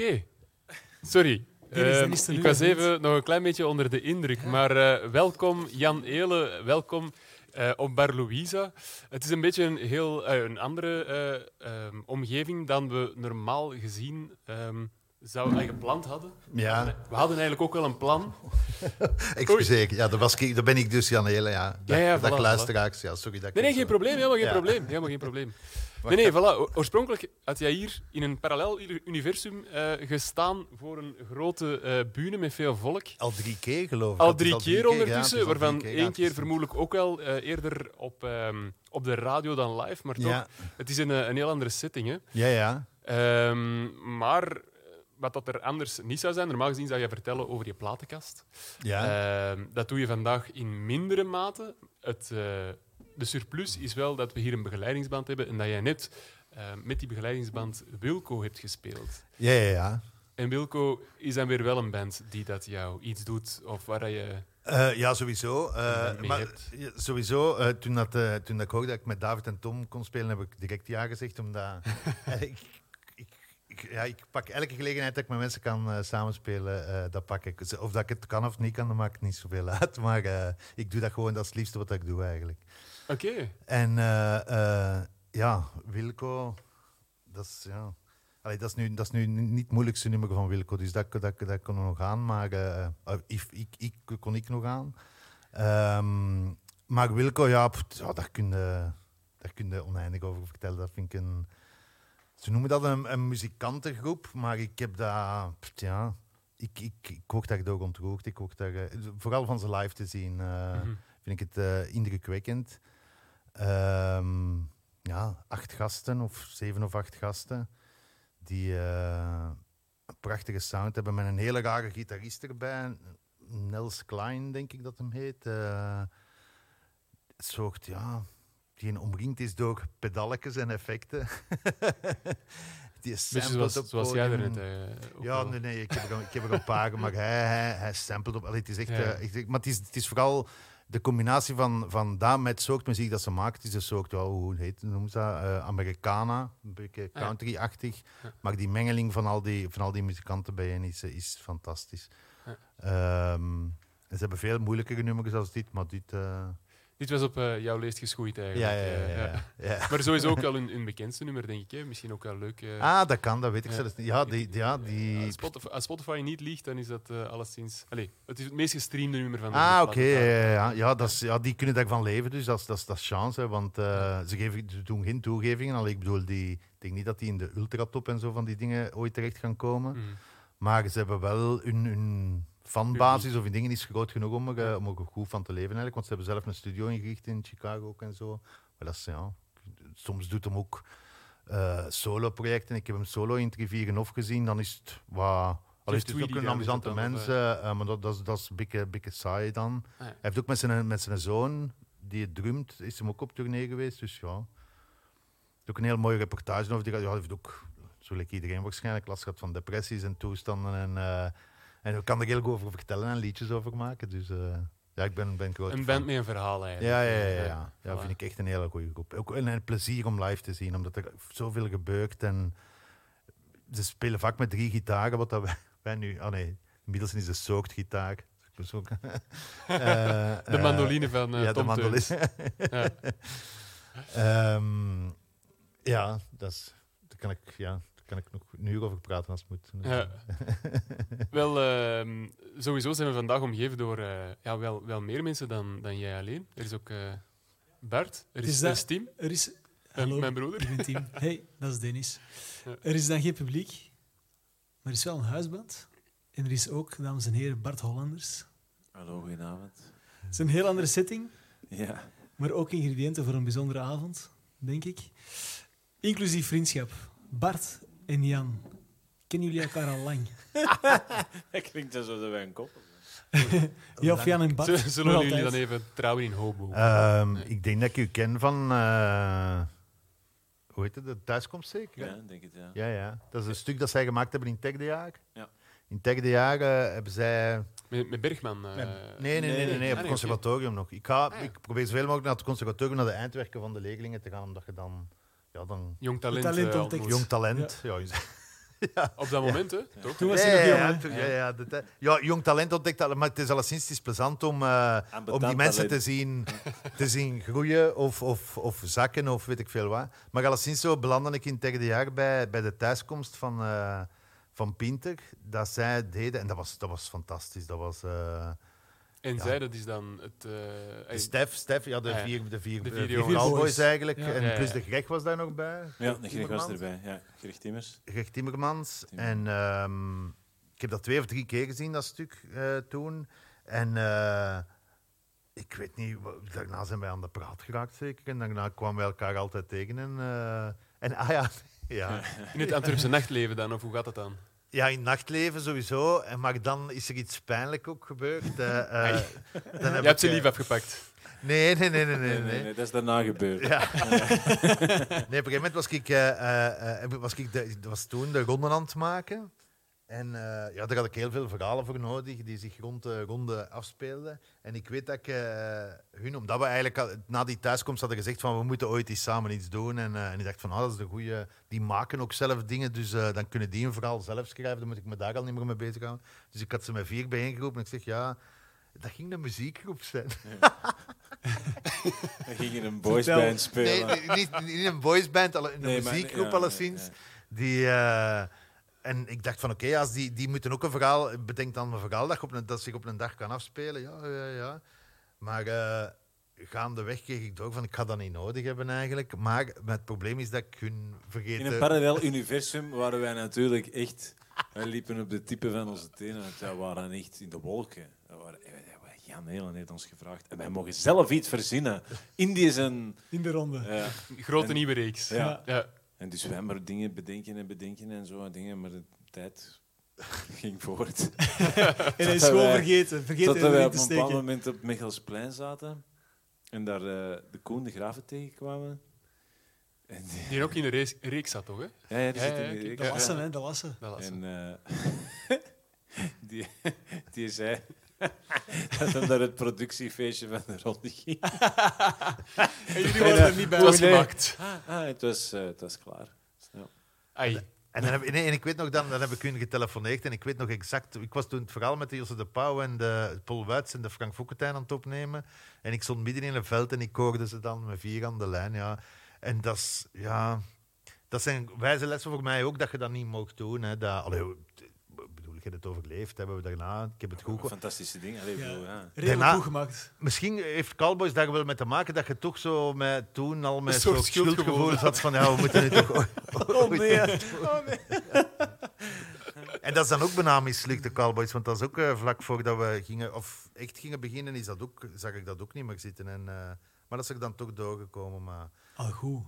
Oké. Sorry. Ehm, ik was even nog een klein beetje onder de indruk. Maar eh, welkom, Jan Eelen. Welkom eh, op Bar Louisa. Het is een beetje een heel eh, een andere eh, ehm, omgeving dan we normaal gezien ehm zou, eh, gepland hadden. Ja, We hadden eigenlijk ook wel een plan. excuseer. Ja, daar, was ben ik dus, Jan Hele. Ja, Ja, ja, luisteraars. Ja, sorry dat Nee, nee, geen zo- probleem. Helemaal geen Ja. probleem. Helemaal geen probleem. Nee, nee, voilà. Oorspronkelijk had jij hier in een parallel uni- universum eh, gestaan voor een grote eh bühne met veel volk. Al drie keer, geloof ik. Al Dat drie keer ondertussen, al waarvan drie één keer vermoedelijk ook wel eh, eerder op, ehm, op de radio dan live. Maar toch, Ja, het is een, eh, een heel andere setting. Hè. ja, ja. Ehm, maar eh, wat dat er anders niet zou zijn, normaal gezien zou je vertellen over je platenkast. ja. Ehm, dat doe je vandaag in mindere mate. Het, eh, de surplus is wel dat we hier een begeleidingsband hebben en dat jij net eh, met die begeleidingsband Wilco hebt gespeeld. ja, ja, ja. En Wilco is dan weer wel een band die dat jou iets doet of waar je... Eh, ja, sowieso. Eh, maar ja, sowieso, toen, dat, toen dat ik hoorde dat ik met David en Tom kon spelen, heb ik direct ja gezegd. Omdat ik, ik, ja, ik pak elke gelegenheid dat ik met mensen kan eh, samenspelen, eh, dat pak ik. Of dat ik het kan of niet kan, dat maakt niet zoveel uit. Maar eh, ik doe dat gewoon, dat is het liefste wat ik doe eigenlijk. Oké. En ja, Wilco, dat is, ja. Allee, dat, is nu, dat is nu niet het moeilijkste nummer van Wilco, dus dat, dat, dat kon nog aan. Maar ik, ik, ik, kon ik nog aan. Ehm, maar Wilco, ja, pff, ja daar, kun je, daar kun je oneindig over vertellen. Dat vind ik een... Ze noemen dat een, een muzikantengroep, maar ik heb dat... ja, ik, ik, ik word daar door ontroerd. Ik word daar, eh, vooral van ze live te zien, eh, Mhm. vind ik het eh, indrukwekkend. Ehm, ja, acht gasten of zeven of acht gasten die een prachtige sound hebben met een hele rare gitarist erbij. Nels Klein, denk ik dat hem heet. Een soort, ja, die omringd is door pedalletjes en effecten. die Beetje samplet zoals, op zoals jij er net... eh, Ja, wel. nee, nee, ik heb er, een- ik heb er een paar, maar hij, hij, hij samplet op. Allee, het is echt, Ja. eh, echt- maar het is, het is vooral de combinatie van, van dat met soort muziek dat ze maakt. Het is een soort, hoe heet het, noemen ze dat? Eh, Americana, een beetje Ah, country-achtig. Ja. Maar die mengeling van al die, van al die muzikanten bijeen is, eh, is fantastisch. Ja. Ehm, ze hebben veel moeilijkere nummers als dit, maar dit... Dit was op eh, jouw leest geschoeid eigenlijk. ja, ja, ja, eh, ja. Maar sowieso ook wel een, een bekendste nummer, denk ik. Hè? Misschien ook wel leuk. eh. Ah, dat kan, dat weet ik zelfs niet. Ja, die... Ja, die Als Spotify, als Spotify niet liegt, dan is dat eh, alleszins... Allee, het is het meest gestreamde nummer van de Ah, oké. ja, ja, ja. Ja, dat is, ja, die kunnen daarvan leven, dus dat is, dat is, dat is chance. Hè, want ze, geven, ze doen geen toegevingen. Allee, ik bedoel, die, ik denk niet dat die in de ultratop en zo van die dingen ooit terecht gaan komen. Mhm. Maar ze hebben wel hun, hun fanbasis of hun dingen is groot genoeg om er, eh, om er goed van te leven eigenlijk. Want ze hebben zelf een studio ingericht in Chicago ook en zo. Maar dat is, ja, soms doet hem ook eh, solo-projecten. Ik heb hem solo in Rivieren of gezien. Dan is het wat... Het is Tweedy ook een het amusante dan, of, mens, eh, maar dat, dat, is, dat is een beetje, saai dan. Ah, ja. Hij heeft ook met zijn, met zijn zoon, die het drumt, is hem ook op tournee geweest. Dus ja, ook een heel mooie reportage over die. Ja, hij heeft ook, zo lijkt iedereen waarschijnlijk, last gehad van depressies en toestanden. En, en ik kan er heel goed over vertellen en liedjes over maken. Dus eh, ja, ik ben, ben groot Een band met een verhaal eigenlijk. Ja, ja, ja. ja, Eh, ja. voilà. vind ik echt een hele goede groep. Ook een, een plezier om live te zien, omdat er zoveel gebeurt. En ze spelen vaak met drie gitaren, wat dat wij, wij nu... Ah nee, inmiddels is een soort gitaar. Eh, De mandoline van eh ja, Tom de mandoline. Ja. Ehm, ja, dat is, daar kan ik, ja, kan ik nog een uur over praten als het moet. Ja. Wel, ehm, sowieso zijn we vandaag omgeven door eh, ja, wel, wel meer mensen dan, dan jij alleen. Er is ook eh, Bart, er is, is dat- is Tim, Er is... en Hallo, mijn broeder. ben Tim. Hey, dat is Dennis. Ja. Er is dan geen publiek, maar er is wel een huisband. En er is ook, dames en heren, Bart Hollanders. Hallo, goedenavond. Het is een heel andere setting, Ja. maar ook ingrediënten voor een bijzondere avond, denk ik. Inclusief vriendschap. Bart en Jan. Kennen jullie elkaar al lang? Dat klinkt alsof wij een koppel Ja, of Jan en Bart? Zullen, we jullie altijd. dan even trouwen in hobo? Ehm, Nee. Ik denk dat ik u ken van... eh, hoe heet het? De thuiskomst zeker? Ja, denk het, ja. Ja, ja. Dat is een stuk dat zij gemaakt hebben in Tech de Jaar. Ja. In Tech de Jaar eh, hebben zij... Met, met Bergman. eh, nee, nee, nee, nee, nee, Ah, op het oké. conservatorium nog. Ik, ga, Ah, ja. ik probeer zoveel mogelijk naar het conservatorium, naar de eindwerken van de leerlingen te gaan, omdat je dan... Ja, dan Jong talent. Talent eh, ontdekt. jong talent. Ja. Op dat moment, hè? Toch? Toen was Ja, hij nog ja, jong, ja, ja, ja, dat, hè. ja, jong talent ontdekt dat, maar het is alleszins het is plezant om, eh, om die mensen te zien, te zien groeien of, of, of zakken of weet ik veel wat. Maar alleszins zo belandde ik in het derde jaar bij, bij de thuiskomst van, eh, van Pinter, dat zij deden. En dat was, dat was fantastisch. Dat was... eh, En Ja. zij, dat is dan het... eh, ey, Stef, Stef, ja, de Ah, vier, de vier, De vier cowboys eigenlijk. Ja. En Ja, ja, plus de Greg was daar nog bij. Ja, de Greg was erbij. Ja, Greg Timmers. Greg Timmermans. Timmermans. En ehm, ik heb dat twee of drie keer gezien, dat stuk eh, toen. En eh, ik weet niet, daarna zijn wij aan de praat geraakt zeker. En daarna kwamen wij elkaar altijd tegen. En, eh, en ah ja, ja. In het Antwerpse nachtleven dan, of hoe gaat dat dan? Ja, in het nachtleven sowieso. En, maar dan is er iets pijnlijk ook gebeurd. Eh, eh, dan heb Je hebt ze ik, eh, lief afgepakt. Nee, nee, nee, nee. nee, Nee, nee, nee. nee, dat is daarna gebeurd. Ja. nee, op een gegeven moment was ik, eh, eh, eh, was ik de, was toen de ronden aan het maken. En eh, ja, daar had ik heel veel verhalen voor nodig die zich rond de ronde afspeelden. En ik weet dat ik eh, hun, omdat we eigenlijk al, na die thuiskomst hadden gezegd van we moeten ooit eens samen iets doen. En, eh, en ik dacht van ah, dat is een goede. Die maken ook zelf dingen, dus eh, dan kunnen die een verhaal zelf schrijven. Dan moet ik me daar al niet meer mee bezighouden. Dus ik had ze met vier bijeengeroepen en ik zeg ja, dat ging de muziekgroep zijn. We gingen een boysband Vertel. Nee, spelen. nee, niet, niet een boysband, alle- een Nee, maar- muziekgroep ja, alleszins. ja. Die, eh, en ik dacht van oké, als die, die moeten ook een verhaal, bedenk dan een verhaal dat, op een, dat zich op een dag kan afspelen. Ja, ja, ja. Maar eh, gaandeweg kreeg ik door van ik ga dat niet nodig hebben eigenlijk. Maar het probleem is dat ik hun vergeet. In een parallel universum waren wij natuurlijk echt... Wij liepen op de tippen van onze tenen. want Wij waren echt in de wolken. Waren, Jan Helen heeft ons gevraagd. En wij mogen zelf iets verzinnen. Indie is een... In de ronde. ja. Grote En- nieuwe reeks. Ja. Ja. En dus wij maar dingen bedenken en bedenken en zo. en Dingen, maar de tijd ging voort. En hij is gewoon wij- vergeten. Vergeten wij erin op een bepaald moment op Michelsplein zaten. En daar eh, de Koen de Graven tegenkwamen. En die, Die ook in de reeks, reeks zat, toch? Hè? ja, ja, die Ja, zit in de reeks, De Ja. lassen, ja. hè, de lassen. Dat was En eh, die, die zei dat hem naar het productiefeestje van de ronde ging. En jullie En, waren eh, er niet bij. Het was gemaakt. Ah, ah, het, was, eh, het was klaar. Ja. Ai. En, dan heb, nee, en ik weet nog, dan, dan heb ik hun getelefoneerd en ik weet nog exact... Ik was toen het verhaal met de Josse de Pauw en de Paul Wuits en de Frank Fokkentijn aan het opnemen. En ik stond midden in een veld en ik hoorde ze dan met vier aan de lijn. Ja. En dat is... Ja, dat zijn wijze lessen voor mij ook, dat je dat niet mocht doen. Hè. Dat, allee, je het overleefd, hebben we daarna... Ik heb het goed... Fantastische ding. Allee, Ja. bedoel, ja. Redelijk Daarna- goed gemaakt. Misschien heeft Cowboys daar wel mee te maken dat je toch zo met, toen al met zo'n soort schuldgevoel. zat van ja, we moeten nu toch ooit- Oh nee. En dat is dan ook bijna mislukt, de Cowboys. Want dat is ook eh, vlak voordat we gingen, of echt gingen beginnen, is dat ook, zag ik dat ook niet meer zitten. En, eh, maar dat is er dan toch doorgekomen. Maar Al goed.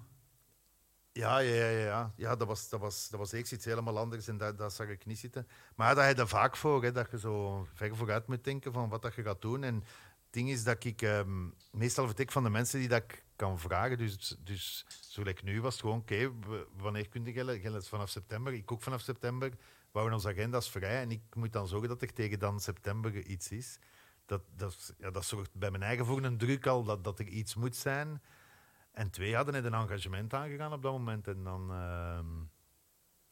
Ja, ja, ja, ja, ja. dat, was, dat, was, dat was eerst iets helemaal anders en dat, dat zag ik niet zitten. Maar daar heb je vaak voor, hè, dat je zo ver vooruit moet denken van wat dat je gaat doen. En het ding is dat ik ehm, meestal vertek van de mensen die dat ik kan vragen. Dus, dus zo like nu was gewoon, oké, w- wanneer kun je gillen? Vanaf september, ik ook vanaf september. We houden onze agenda's vrij en ik moet dan zorgen dat er tegen dan september iets is. Dat, dat, ja, dat zorgt bij mijn eigen voor een druk al dat, dat er iets moet zijn. En twee hadden net een engagement aangegaan op dat moment. En dan, ehm,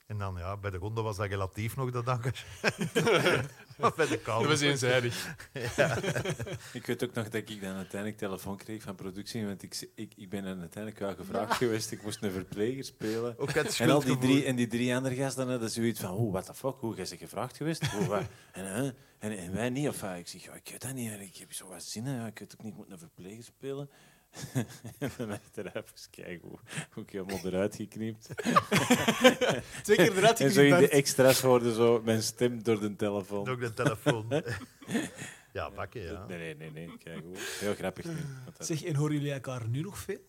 en dan ja, bij de ronde was dat relatief nog dat engagement. maar bij de Dat was eenzijdig. Ik weet ook nog dat ik dan uiteindelijk telefoon kreeg van productie. Want ik, ik, ik ben dan uiteindelijk wel gevraagd geweest. Ik moest een verpleger spelen. Ook het En, al die drie, en die drie andere gasten hadden zoiets van, oh, what the fuck, hoe, jij ze gevraagd geweest? Hoe, wat? En, hè? en, en wij niet. Of, ah, ik zeg, ja, ik weet dat niet, ik heb zo wat zin in, ja, ik weet ook niet, ik moet een verpleger spelen. en dan achteraf eens kijken hoe, hoe ik helemaal eruit geknipt. Twee keer eruit En zo in de geknipt. extra's hoorde zo mijn stem door de telefoon. Ook de telefoon. ja, bakken, ja. Nee, nee, nee, nee. Kijk, hoe- heel grappig nu. Zeg, en horen jullie elkaar nu nog veel?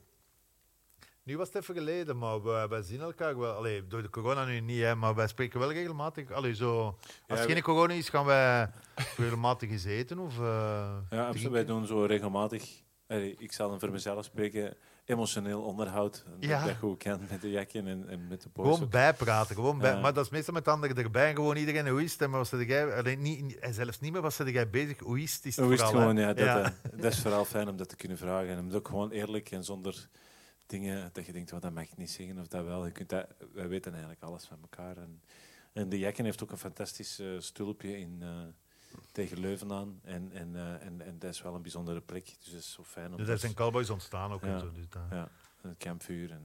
Nu was het even geleden, maar we, wij zien elkaar wel. Allee, door de corona nu niet, hè, maar wij spreken wel regelmatig. Allee, zo, als Ja, geen corona is, gaan wij regelmatig eens eten. Of, eh, Ja, absoluut. Wij doen zo regelmatig. Ik zal dan voor mezelf spreken. Emotioneel onderhoud. Dat Ja. ik dat goed kan met de jakken en, en met de boys. Gewoon bijpraten, gewoon bij. Maar dat is meestal met anderen erbij. Gewoon iedereen, hoe is het? En wat zit jij, alleen niet, en zelfs niet meer, wat zit jij bezig? Hoe is het? Is het Hoe is het vooral, gewoon, ja, dat, eh, dat is vooral fijn om dat te kunnen vragen. En om ook gewoon eerlijk en zonder dingen dat je denkt, wat dat mag ik niet zeggen of dat wel. Je kunt dat, wij weten eigenlijk alles van elkaar. En En de Jekken heeft ook een fantastisch eh, stulpje in, eh, tegen Leuven aan. En, en, eh, en, en dat is wel een bijzondere plek. Dus is zo fijn om Dus dat- er zijn cowboys ontstaan ook. Ja. En zo, dus Ja, een kampvuur. En,